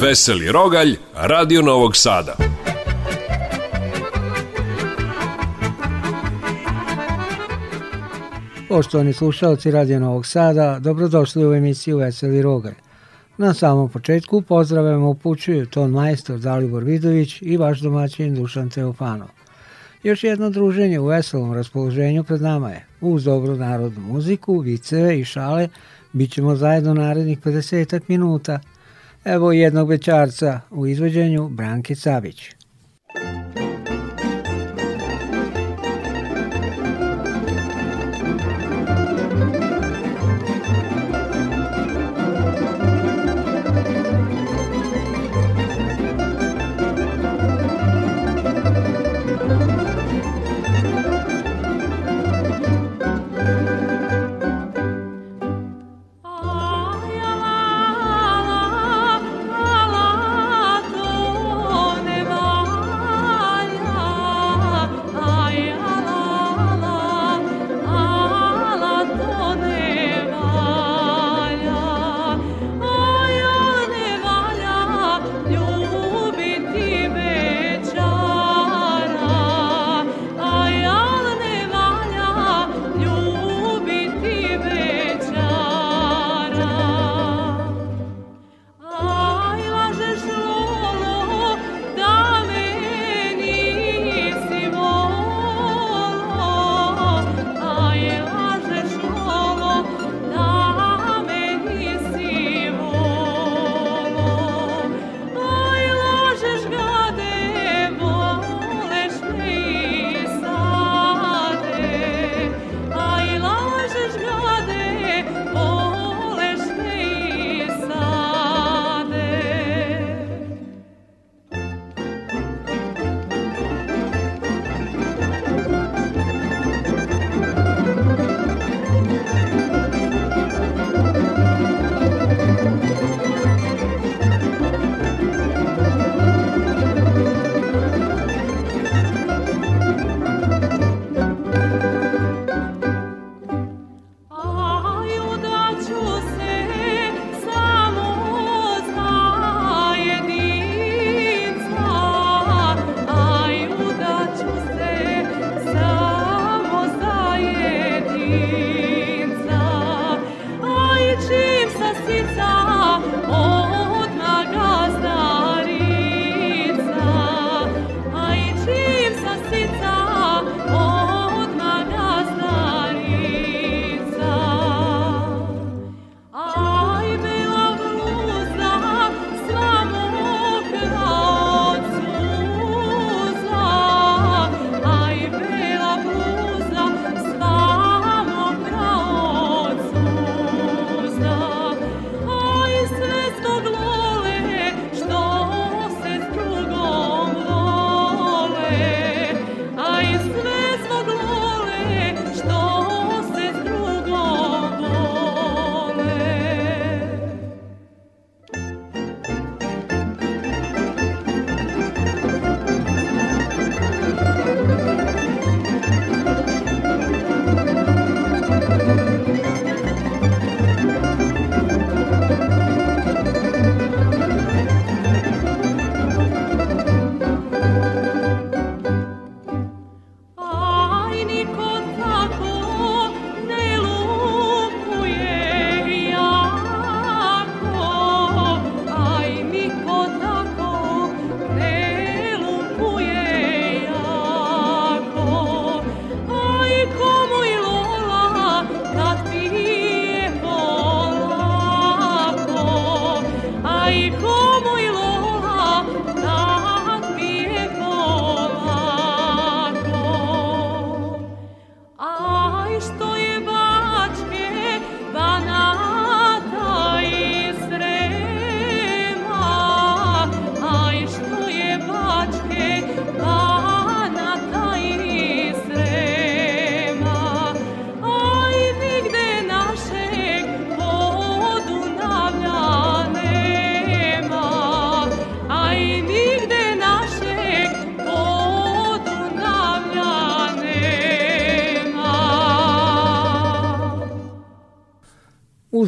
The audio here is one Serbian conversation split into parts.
Veseli Rogalj, Radio Novog Sada. Poštovani slušalci Radio Novog Sada, dobrodošli u emisiju Veseli Rogalj. Na samom početku pozdrave mu upućuju ton majstor Dalibor Vidović i vaš domaćin Dušan Teofanov. Još jedno druženje u veselom raspoloženju pred nama je. Uz dobru narodnu muziku, viceve i šale bit ćemo zajedno narednih 50 minuta – Evo jednog večarca u izvođenju Branke Savić.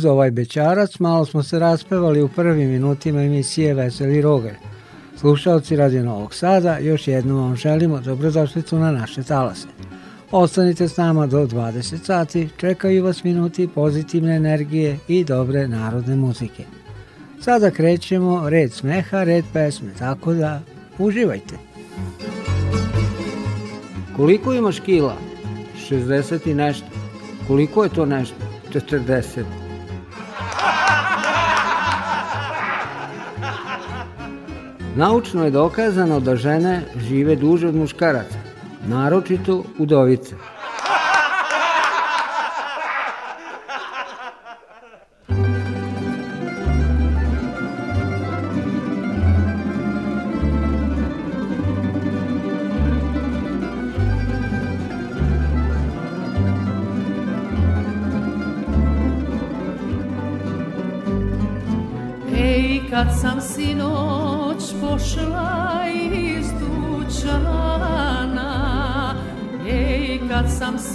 ovaj bečarac, malo smo se raspevali u prvim minutima emisije Veseli Rogalj. Slušalci radi Novog Sada, još jednom vam želimo dobrodošlicu na naše talase. Ostanite s nama do 20 sati, čekaju vas minuti pozitivne energije i dobre narodne muzike. Sada krećemo red smeha, red pesme, tako da uživajte. Koliko imaš kila? 60 i nešto. Koliko je to nešto? 40. Naučno je dokazano da žene žive duže od muškaraca, naročito udovice.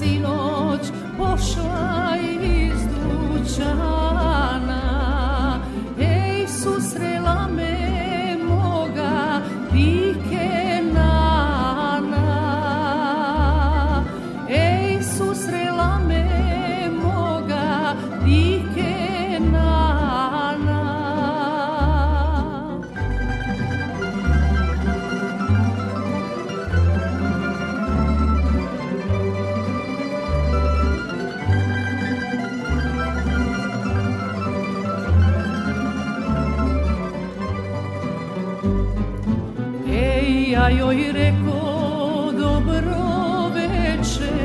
飞龙。dobro večer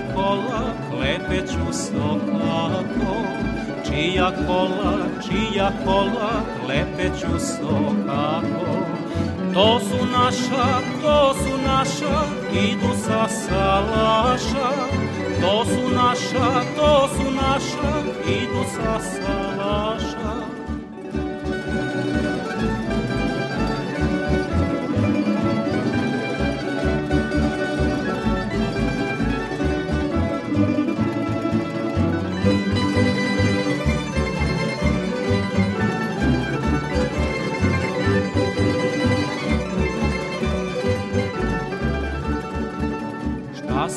čija kola leteću sokako, čija kola, čija kola leteću sokako. To su naša, to su naša, idu sa salaša, to su naša, to su naša, idu sa salaša.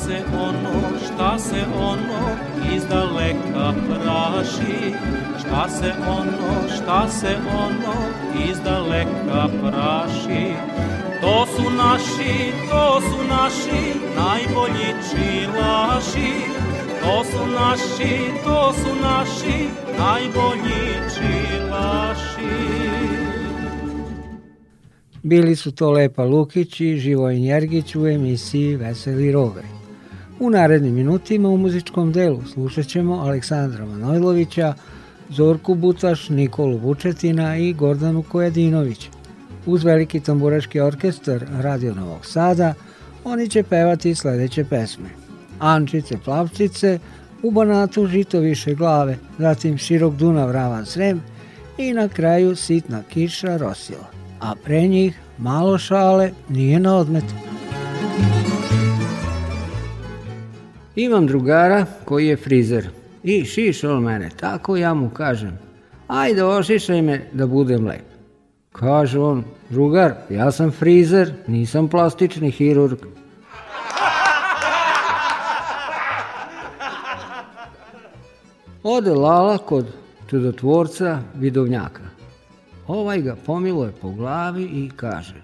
se ono, šta se ono iz daleka praši? Šta se ono, šta se ono iz daleka praši? To su naši, to su naši najbolji čilaši. To su naši, to su naši najbolji čilaši. Bili su to Lepa Lukić i Živoj Njergić u emisiji Veseli Rover. U narednim minutima u muzičkom delu slušat ćemo Aleksandra Manojlovića, Zorku Butaš, Nikolu Vučetina i Gordanu Kojedinović. Uz veliki tamburaški orkestar Radio Novog Sada oni će pevati sledeće pesme. Ančice Plavčice, U Banatu žito više glave, zatim Širok Dunav Ravan Srem i na kraju Sitna kiša Rosila. A pre njih malo šale nije na odmetu. Imam drugara koji je frizer i šiš on mene, tako ja mu kažem, ajde ošišaj me da budem lep. Kaže on, drugar, ja sam frizer, nisam plastični hirurg. Ode Lala kod čudotvorca vidovnjaka. Ovaj ga pomiluje po glavi i kaže,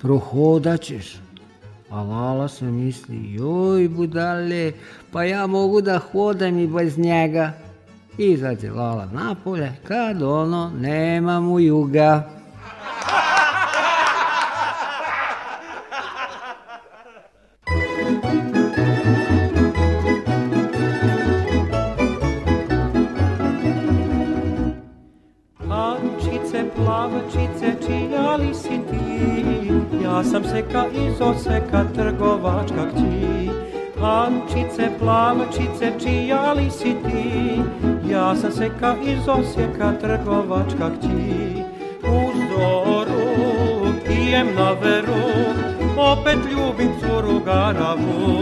prohodaćeš. A pa Lala se misli, joj budale, pa ja mogu da hodam i bez njega. Izađe Lala napolje, kad ono, nema mu juga. soseka trgovačka kći Ančice, plavčice, čija li si ti? Ja sam seka iz Osijeka, trgovačka kći U zoru pijem na veru, opet ljubim curu garavu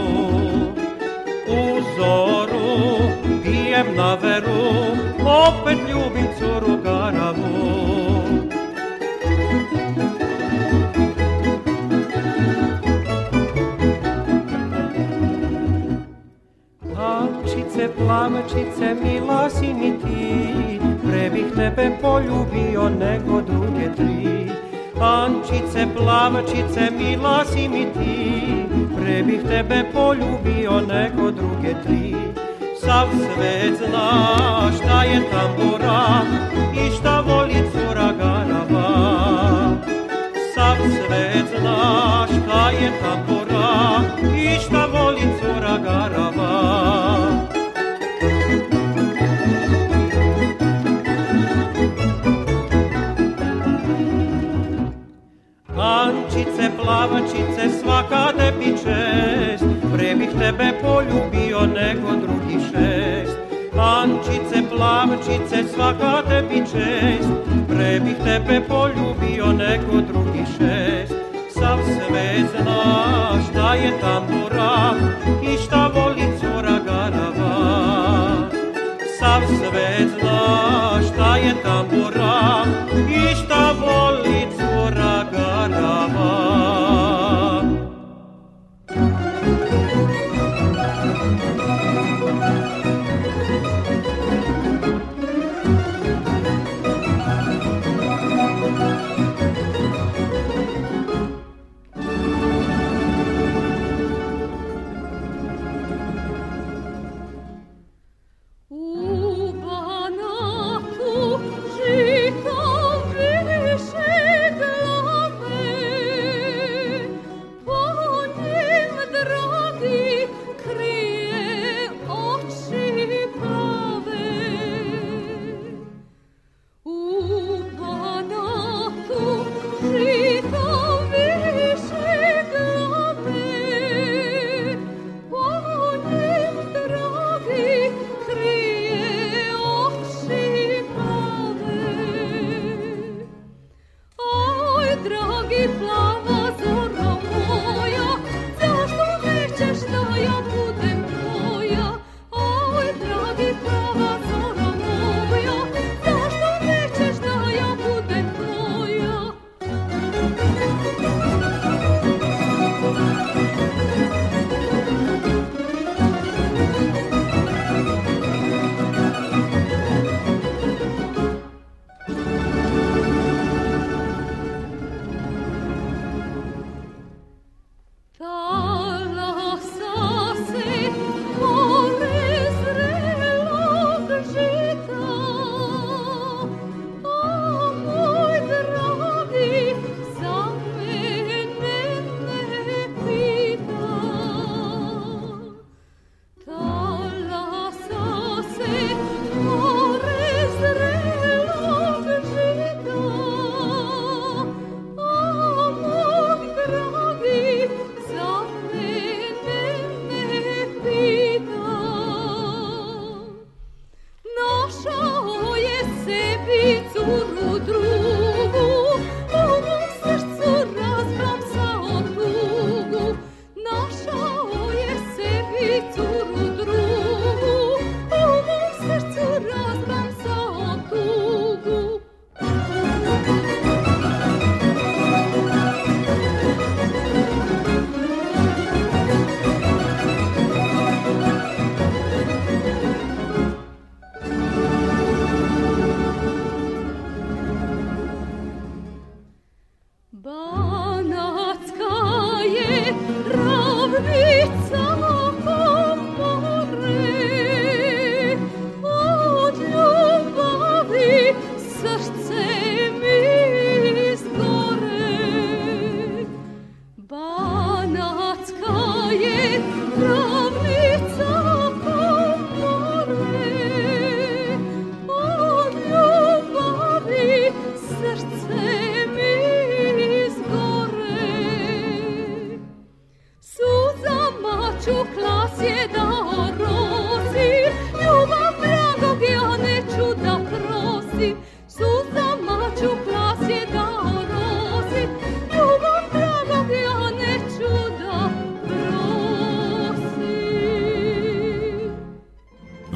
U zoru pijem na veru, opet ljubim Lamčice mila si mi ti Pre bih tebe poljubio nego druge tri Ančice, plavčice, mila si mi ti Pre bih tebe poljubio nego druge tri Sav svet zna šta je tambura I šta voli cura garava Sav svet zna šta je tambura I šta voli cura garava Plavančice, plavčice, svaka tebi čest, pre bih tebe poljubio nego drugi šest. Plančice, plavčice, svaka tebi čest, pre bih tebe poljubio neko drugi šest. Sam sve zna šta da je tambura i šta voli cura garava. Sav sve zna šta da je tambura i šta voli Araba.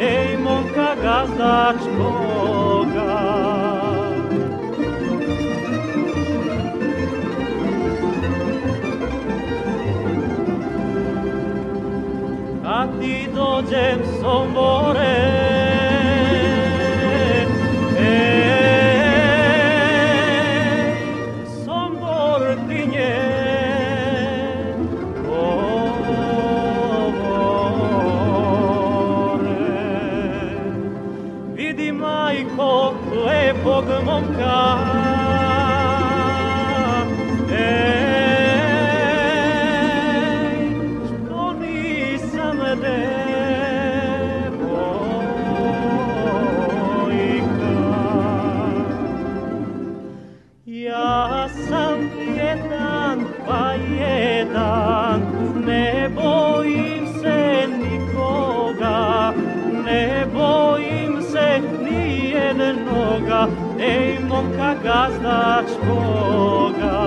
ej momka gazdačkoga. Kad ti dođem sombore, gazdačkoga.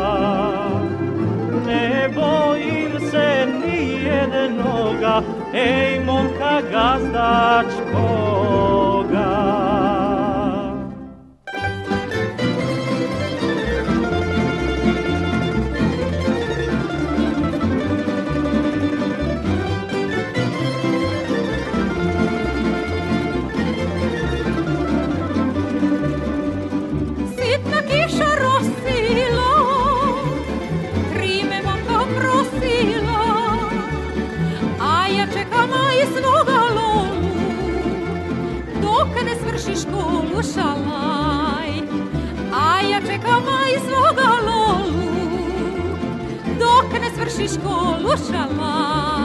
Ne bojim se ni jednoga, ej momka gazdačkoga. školu šala.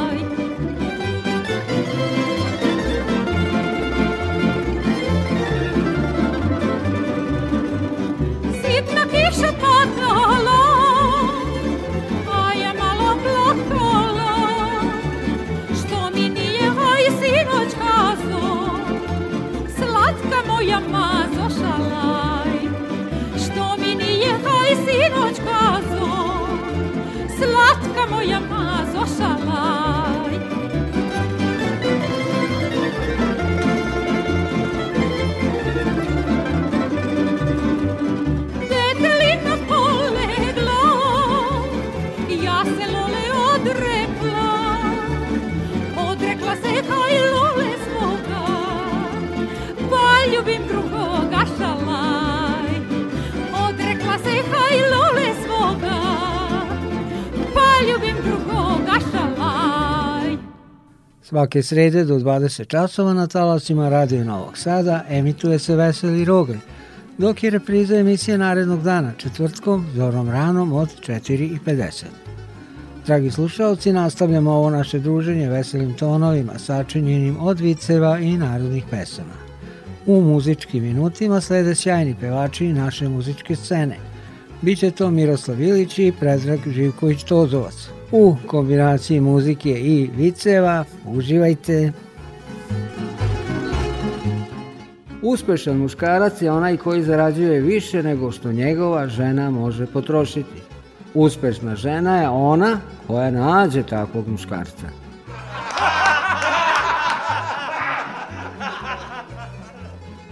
Svake srede do 20 časova na talasima Radio Novog Sada emituje se Veseli Rogalj, dok je repriza emisije narednog dana, četvrtkom, zorom ranom od 4.50. Dragi slušalci, nastavljamo ovo naše druženje veselim tonovima, sačinjenim od viceva i narodnih pesama. U muzičkim minutima slede sjajni pevači naše muzičke scene – Biće to Miroslav Ilić i Prezrak Živković Tozovac. U kombinaciji muzike i viceva uživajte. Uspešan muškarac je onaj koji zarađuje više nego što njegova žena može potrošiti. Uspešna žena je ona koja nađe takvog muškarca.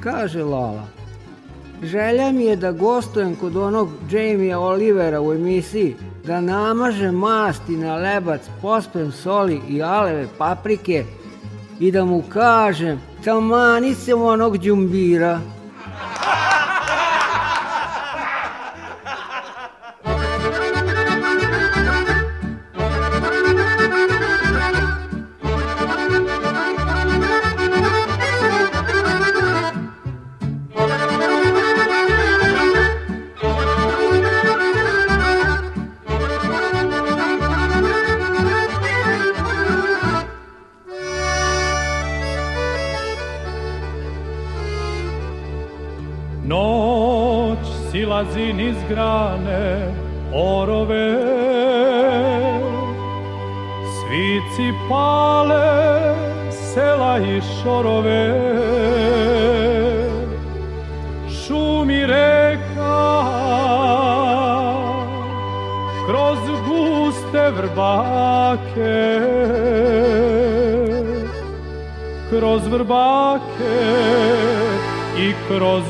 Kaže Lala, Želja mi je da gostujem kod onog Jamie'a Olivera u emisiji, da namažem masti na lebac, pospem soli i aleve paprike i da mu kažem tamani se onog đumbira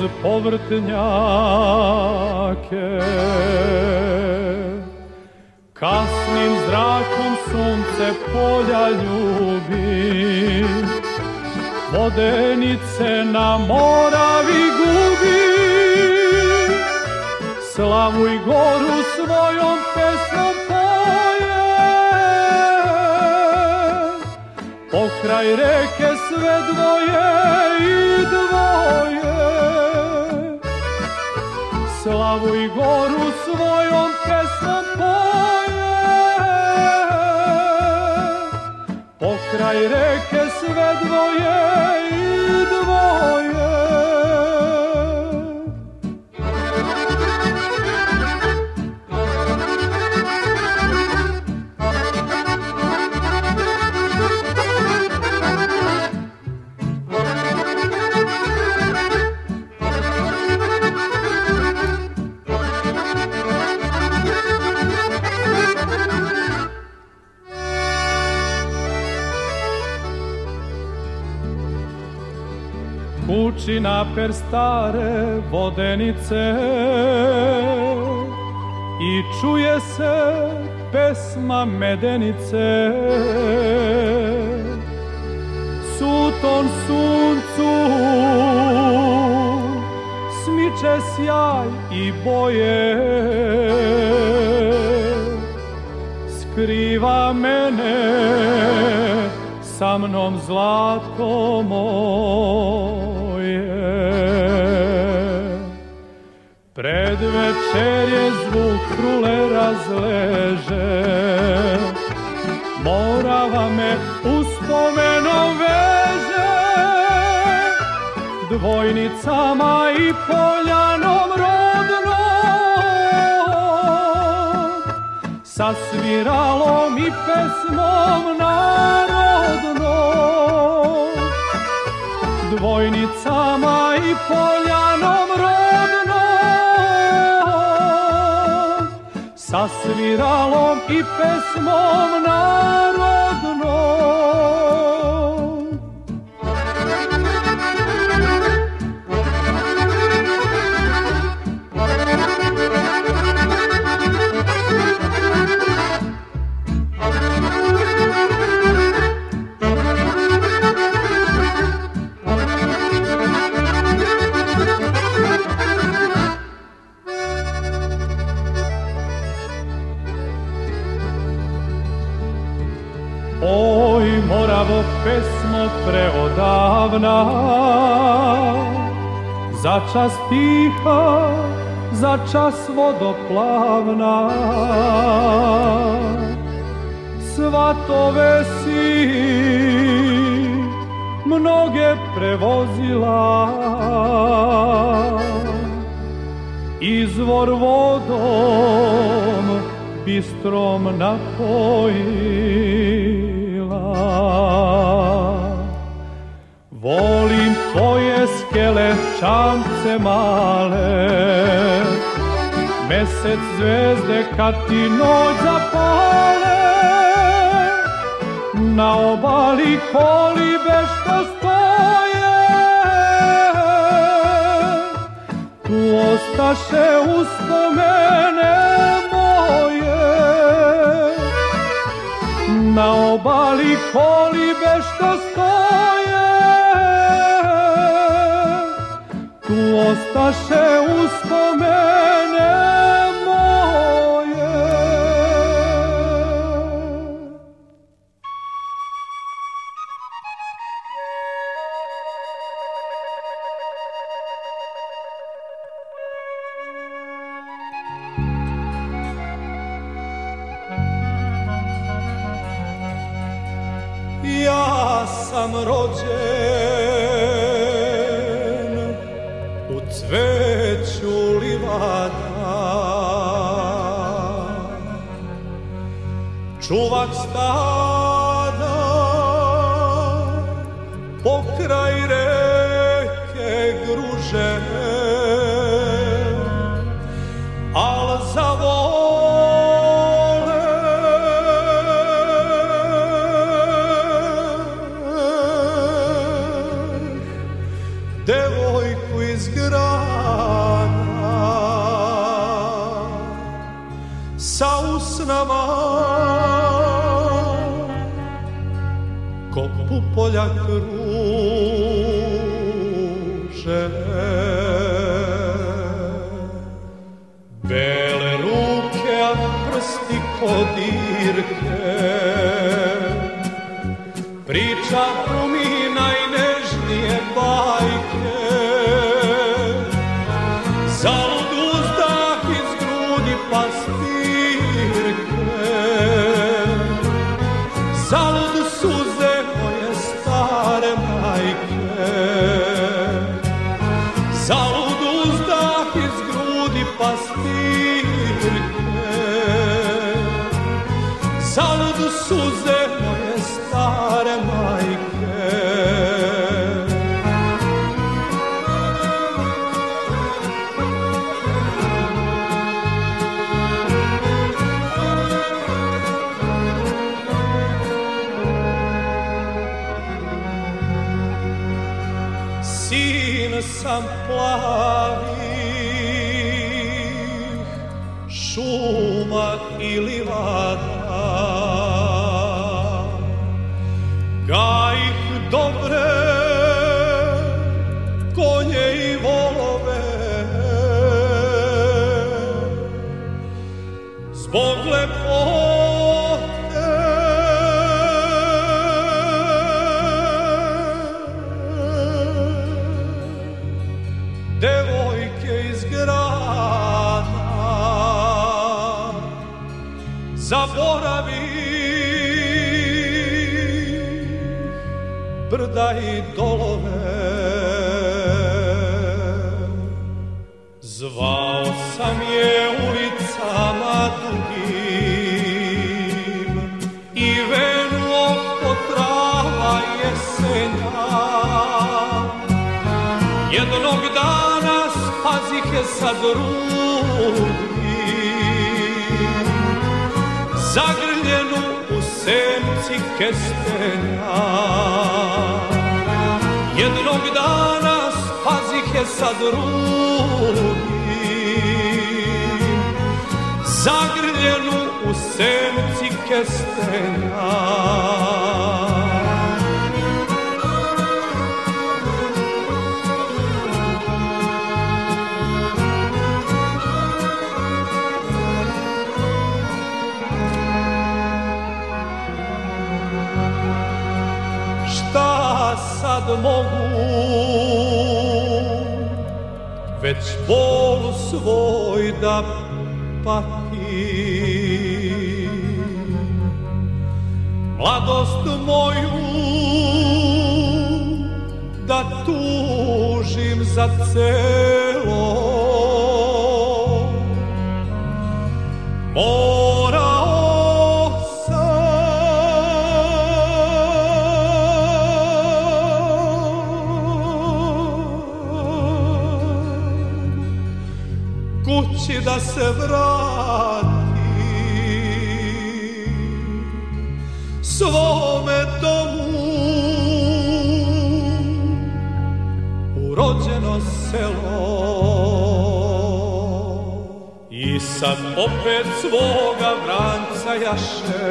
kroz povrtnjake. Kasnim zrakom sunce polja ljubi, Vodenice na moravi gubi, Slavu i goru svojom pesmom poje, Pokraj reke plavu i goru svoju vodenice i čuje se pesma medenice suton suncu smiče sjaj i boje skriva mene sa mnom zlatko večer je zvuk frule razleže Morava me uspomenom veže Dvojnicama i poljanom rodno Sa sviralom i pesmom narodno Dvojnicama i poljanom rodnom sa sviralom i pesmom na tiha, za čas vodoplavna. Svatove si mnoge prevozila, izvor vodom bistrom napojila. Volim tvoje skele čampe, se male Mesec zvezde kad ti noć zapale Na obali kolibe što stoje Tu ostaše uspomene moje Na obali kolibe naše uspomene moje. Ja sam rođen Suvaks taha sin sam plavi šuma i livada. Gaj dobre brda i dolove Zvao sam je ulicama dugim I verno potrava jesenja Jednog dana spazih je sa drugim Zagrljenu u senci kestenja drugim Zagrljenu u senci kestenja Šta sad mogu bol svoj da pati Mladost moju da tužim za cel da se vratim svome domu u rođeno selo i sad opet svoga vranca jašem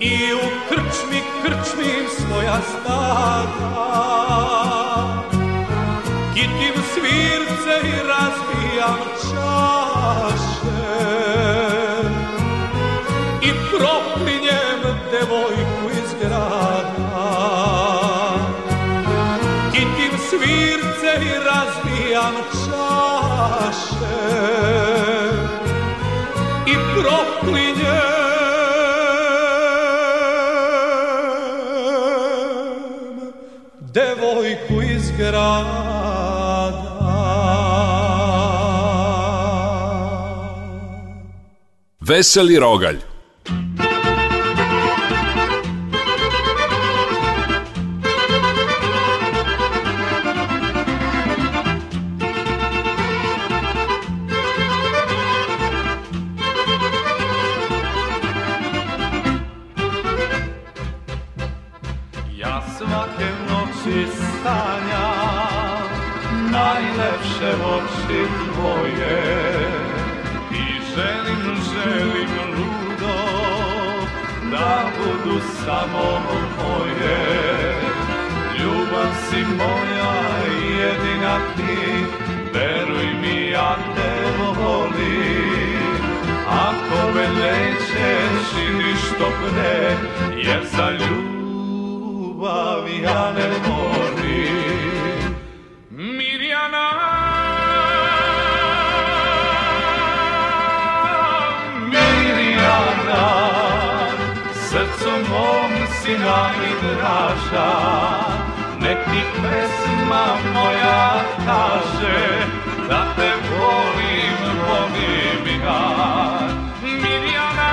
i u krčmi krčmim svoja stara Gitim svirce i raz moja čaše i proplinjem devojku iz grada kitim svirce i razbijam čaše i proplinjem devojku iz grada Veseli rogalj Ja svake noći stanjam Najlepše oči tvoje želim, želim ludo Da budu samo moje Ljubav si moja jedina ti Veruj mi ja te volim Ako me nećeš i što pre Jer za ljubav ja ne mogu moja igraša Nek ti pesma moja kaže Da te volim, volim ja Mirjana,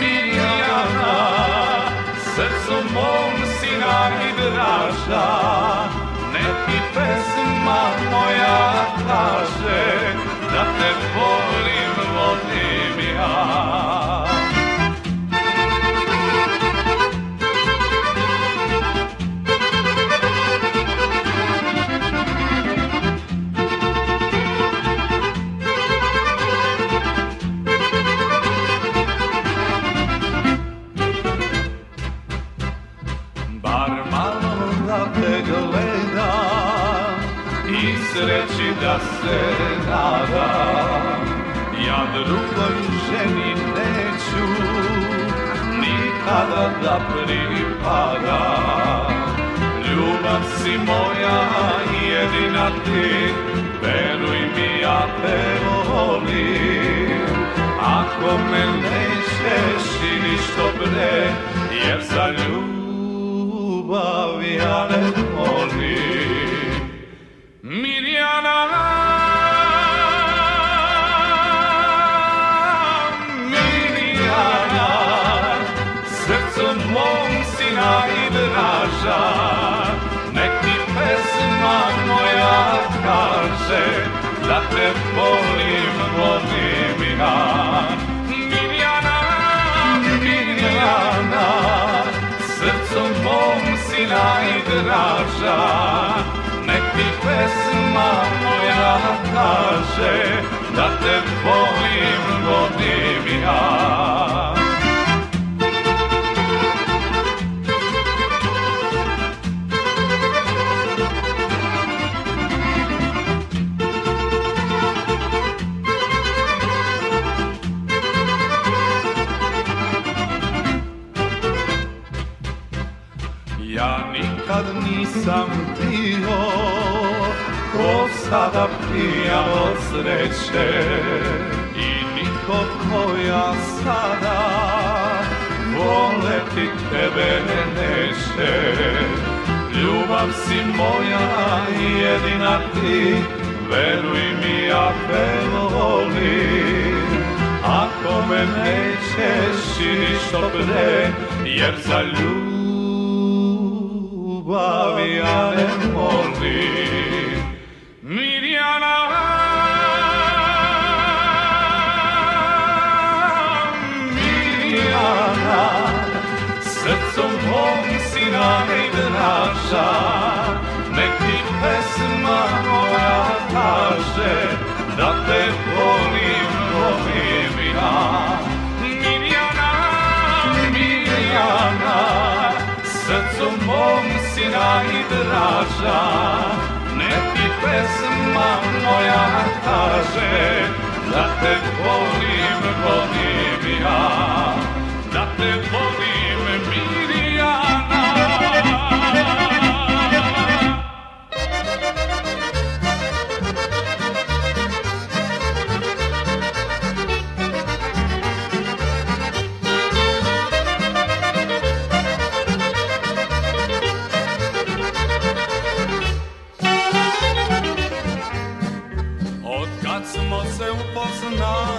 Mirjana Srcu mom sina igraša Nek ti pesma moja kaže Da te volim, volim ja te i sreći da se nada Ja drugoj ženi neću nikada da pripada Ljubav si moja jedina ti, veruj mi ja te volim. Ako me nećeš i ništo bre, jer za ljubav te volim, volim ja. Mirjana, Mirjana, srcom mom si najdraža, nek ti pesma moja kaže, da te volim, volim ja. nisam bio, ko sada pijan od sreće i niko ja sada voleti tebe neće. Ljubav si moja i jedina ti, veruj mi ja te volim. Ako me nećeš i što pre, jer za ljubav mi am de morir. traža Ne ti pesma moja kaže Da te volim, volim ja No.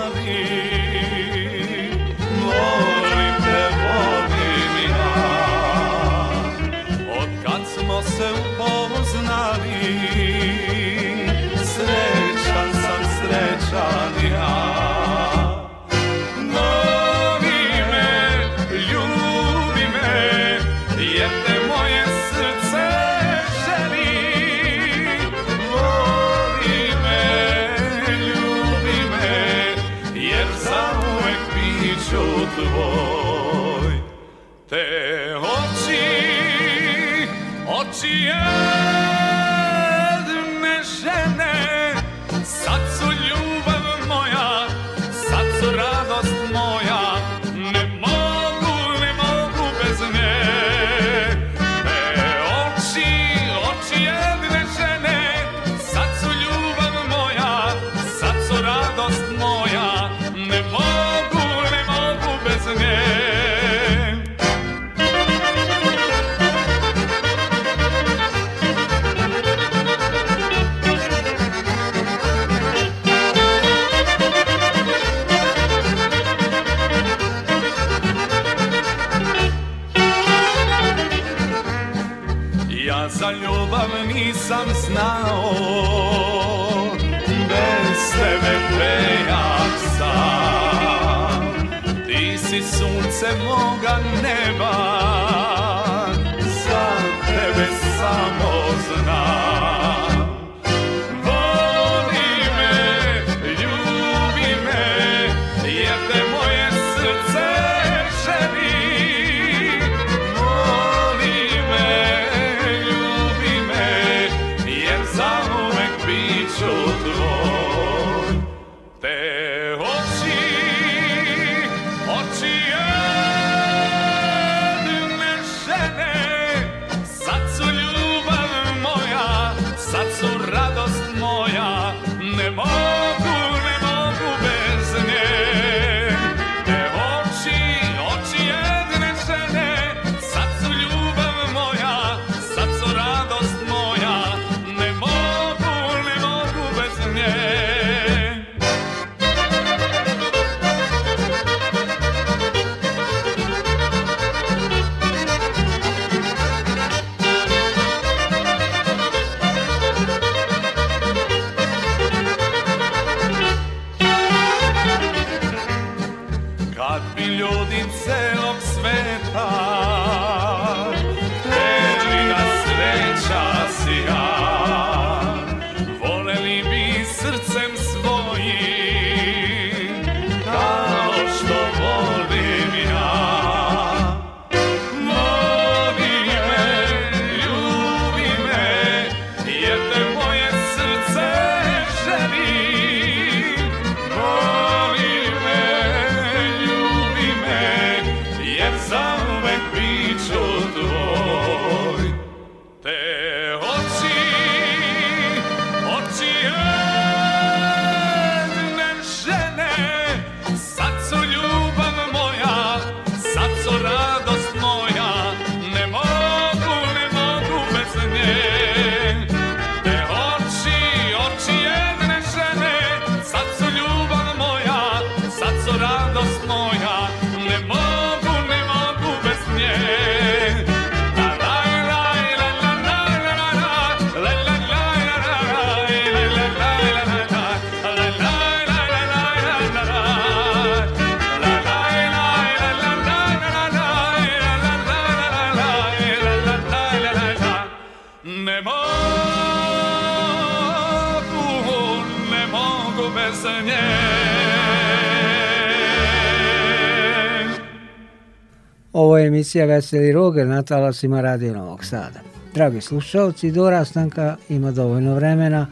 emisija Veseli Roger na talasima Radio Novog Sada. Dragi slušalci, do rastanka ima dovoljno vremena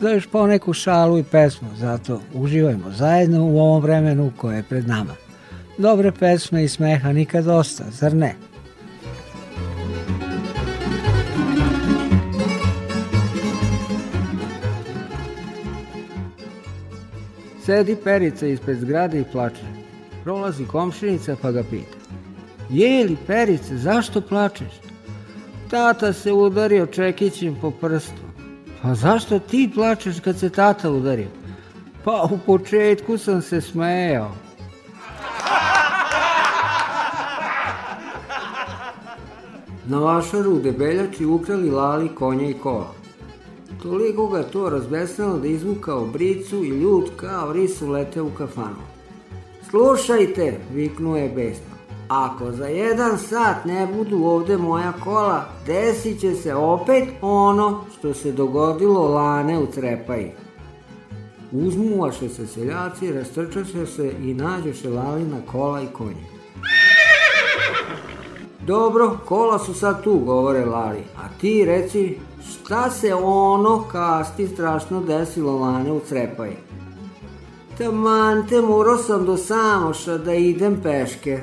za da još po neku šalu i pesmu, zato uživajmo zajedno u ovom vremenu koje je pred nama. Dobre pesme i smeha nikad dosta, zar ne? Sedi Perica ispred zgrade i plače. Prolazi komšinica pa ga pita. Jeli, Perice, zašto plačeš? Tata se udario čekićem po prstu. Pa zašto ti plačeš kad se tata udario? Pa u početku sam se smejao. Na vašaru u debeljači ukrali lali konja i kola. Toliko ga to razbesnalo da izvukao bricu i ljud kao ris ulete u kafanu. Slušajte, viknuje je Ako za jedan sat ne budu ovde moja kola, desit će se opet ono što se dogodilo lane u Trepaji. Uzmuvaše se seljaci, rastrčaše se i nađoše lalina kola i konje. Dobro, kola su sad tu, govore Lali. A ti reci, šta se ono kasti strašno desilo lane u Trepaji? Taman te morao sam do Samoša da idem peške.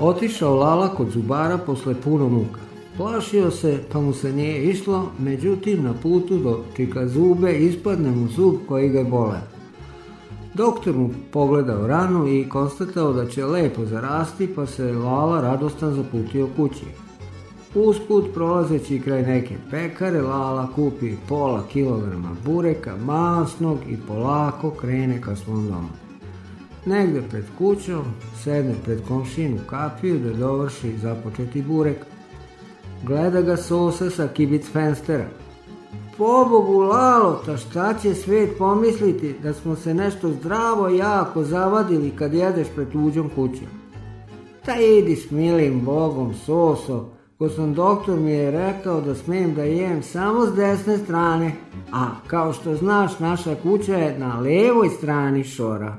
Otišao Lala kod zubara posle puno muka. Plašio se, pa mu se nije išlo, međutim na putu do čika zube ispadne mu zub koji ga bole. Doktor mu pogledao ranu i konstatao da će lepo zarasti, pa se Lala radostan zaputio kući. Usput prolazeći kraj neke pekare, Lala kupi pola kilograma bureka, masnog i polako krene ka svom domu. Negde pred kućom sedne pred komšinu kapiju da dovrši započeti burek. Gleda ga sosa sa kibic fenstera. Pobogu Lalo, ta šta će svet pomisliti da smo se nešto zdravo jako zavadili kad jedeš pred tuđom kućom? Ta idi s milim bogom soso, ko sam doktor mi je rekao da smem da jem samo s desne strane, a kao što znaš naša kuća je na levoj strani šora.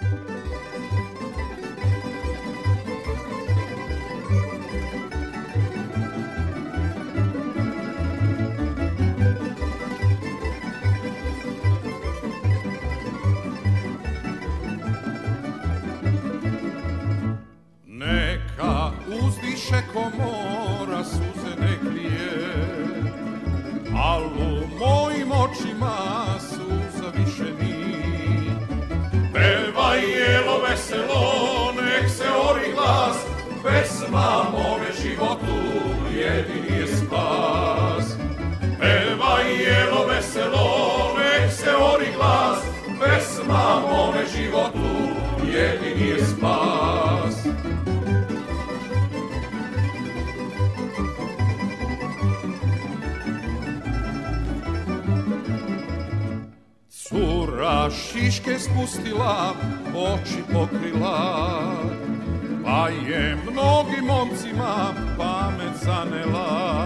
Thank pesma mome životu jedini je spas. Peva i jelo veselo, nek se ori glas, pesma mome životu jedini je spas. Cura šiške spustila, oči pokrila, pa je mnogim momcima pamet zanela.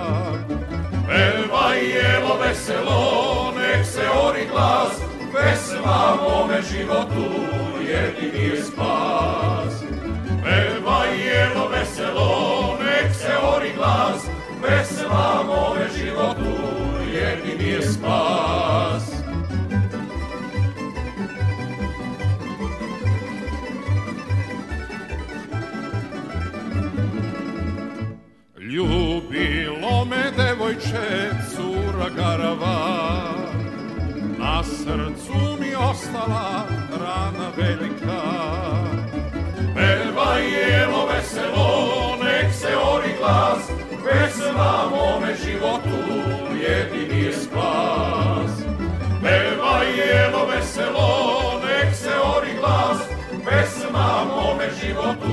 Pevaj evo veselo, nek se ori glas, pesma mome životu jedini je spas. Pevaj evo veselo, nek se ori glas, pesma mome životu jedini je spas. devojče, cura garava, na srcu mi ostala rana velika. Pevaj jelo veselo, nek se ori glas, pesma mome životu jedini je spas. Pevaj jelo veselo, nek se ori glas, pesma mome životu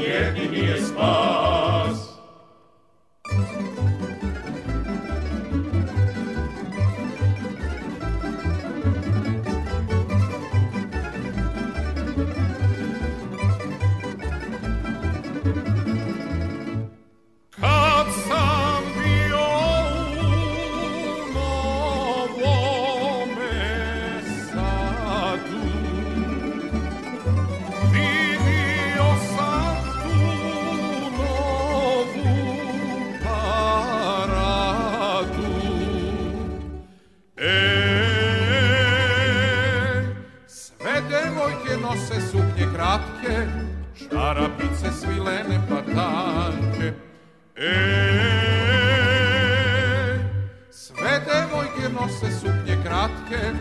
jedini je spas. ruke,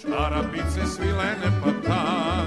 čarapice svilene pa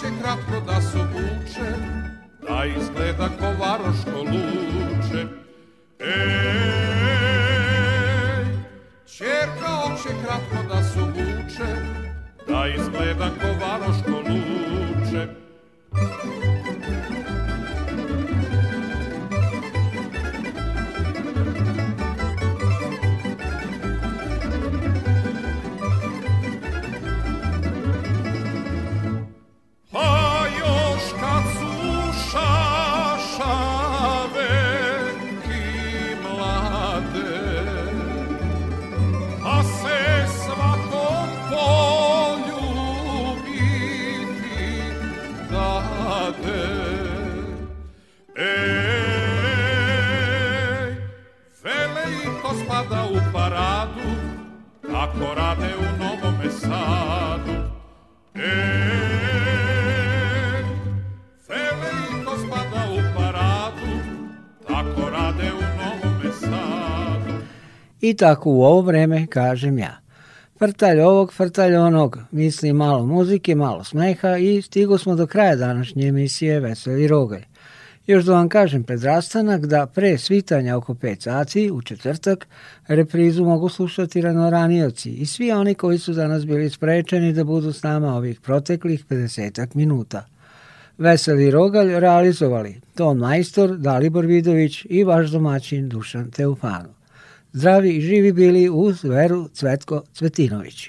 će kratko da se obuče, da izgleda ko varoško luče. I tako u ovo vreme kažem ja. Frtalj ovog, frtalj onog, misli malo muzike, malo smeha i stigo smo do kraja današnje emisije Veseli rogalj. Još da vam kažem pred rastanak da pre svitanja oko 5 sati u četvrtak reprizu mogu slušati ranoranioci i svi oni koji su danas bili sprečeni da budu s nama ovih proteklih 50 minuta. Veseli Rogalj realizovali Tom Majstor, Dalibor Vidović i vaš domaćin Dušan Teufanu. Zdravi i živi bili uz Veru Cvetko Cvetinović.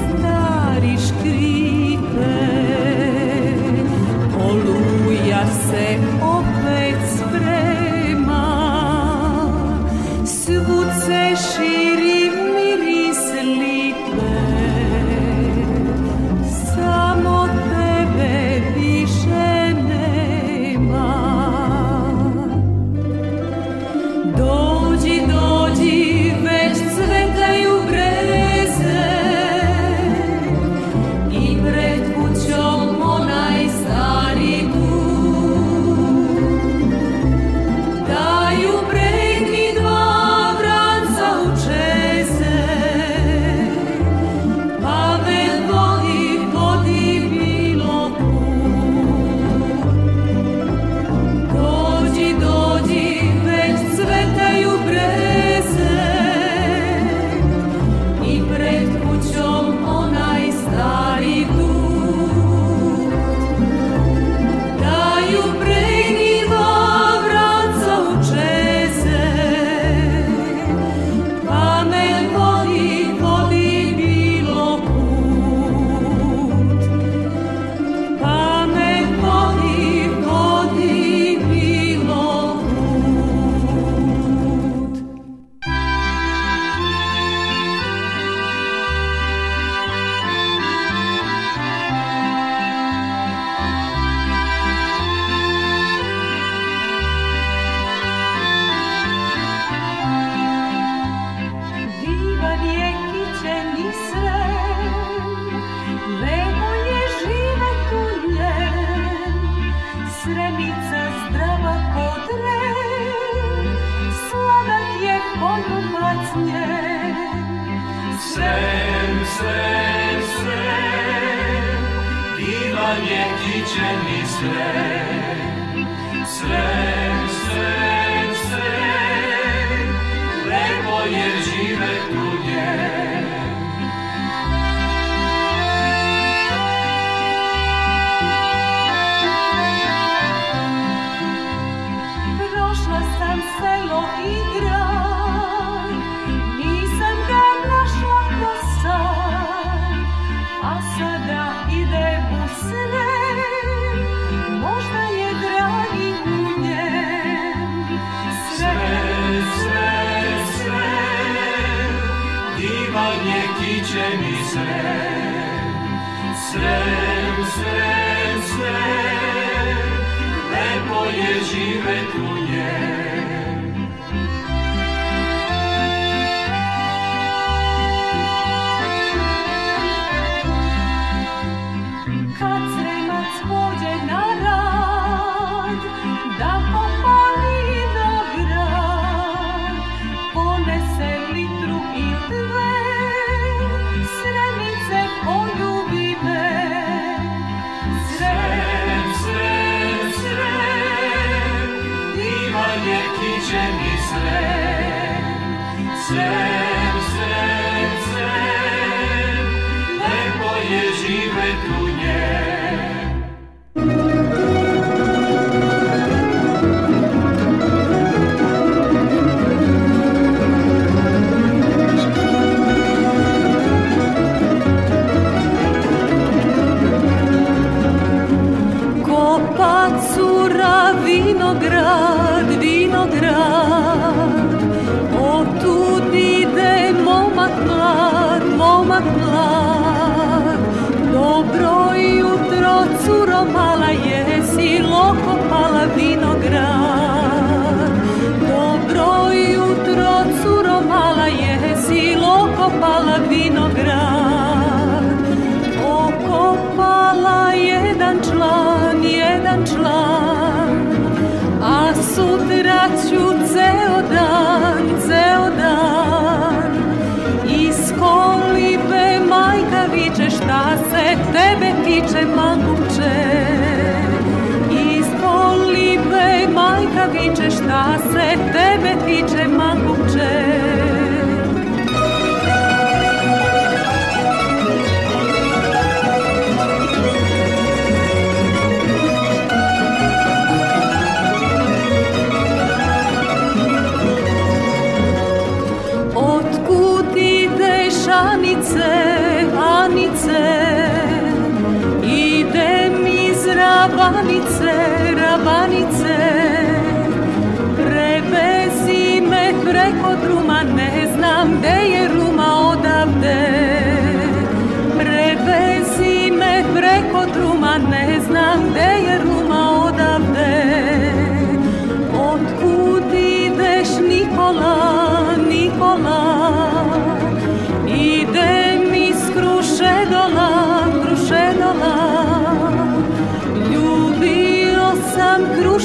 tu nie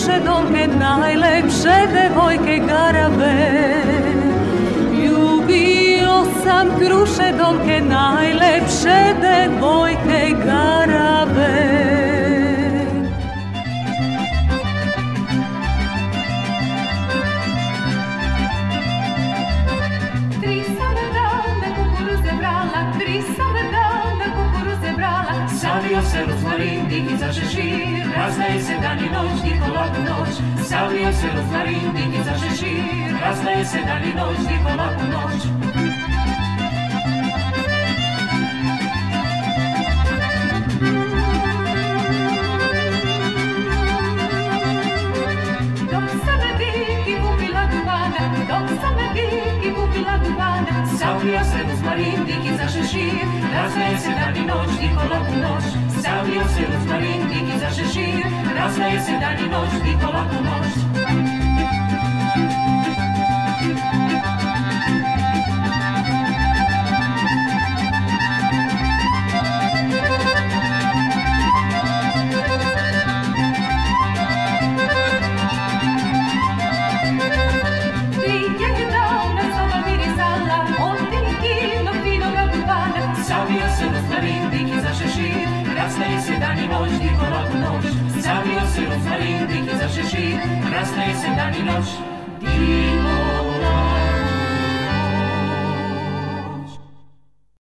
naše dolke najlepše devojke garabe Ljubio sam kruše dolke najlepše devojke garabe Tri sam dana kukuruze brala, tri sam dana kukuruze brala Savio se rozmorindi i zažežio Разнесе дань и ночь, и холод ночь, Вся в ее силу флорин, дикий зажиши. Разнесе дань и ночь, и холод ночь. Сам я сыну с Марин, дикий зашишив, Rasmeje se dan i noć, Nikola u noć Stavio se u starinnik i zaše živ Rasmeje se dan i noć, Nikola u noć će živ, rastaje se dan i noć.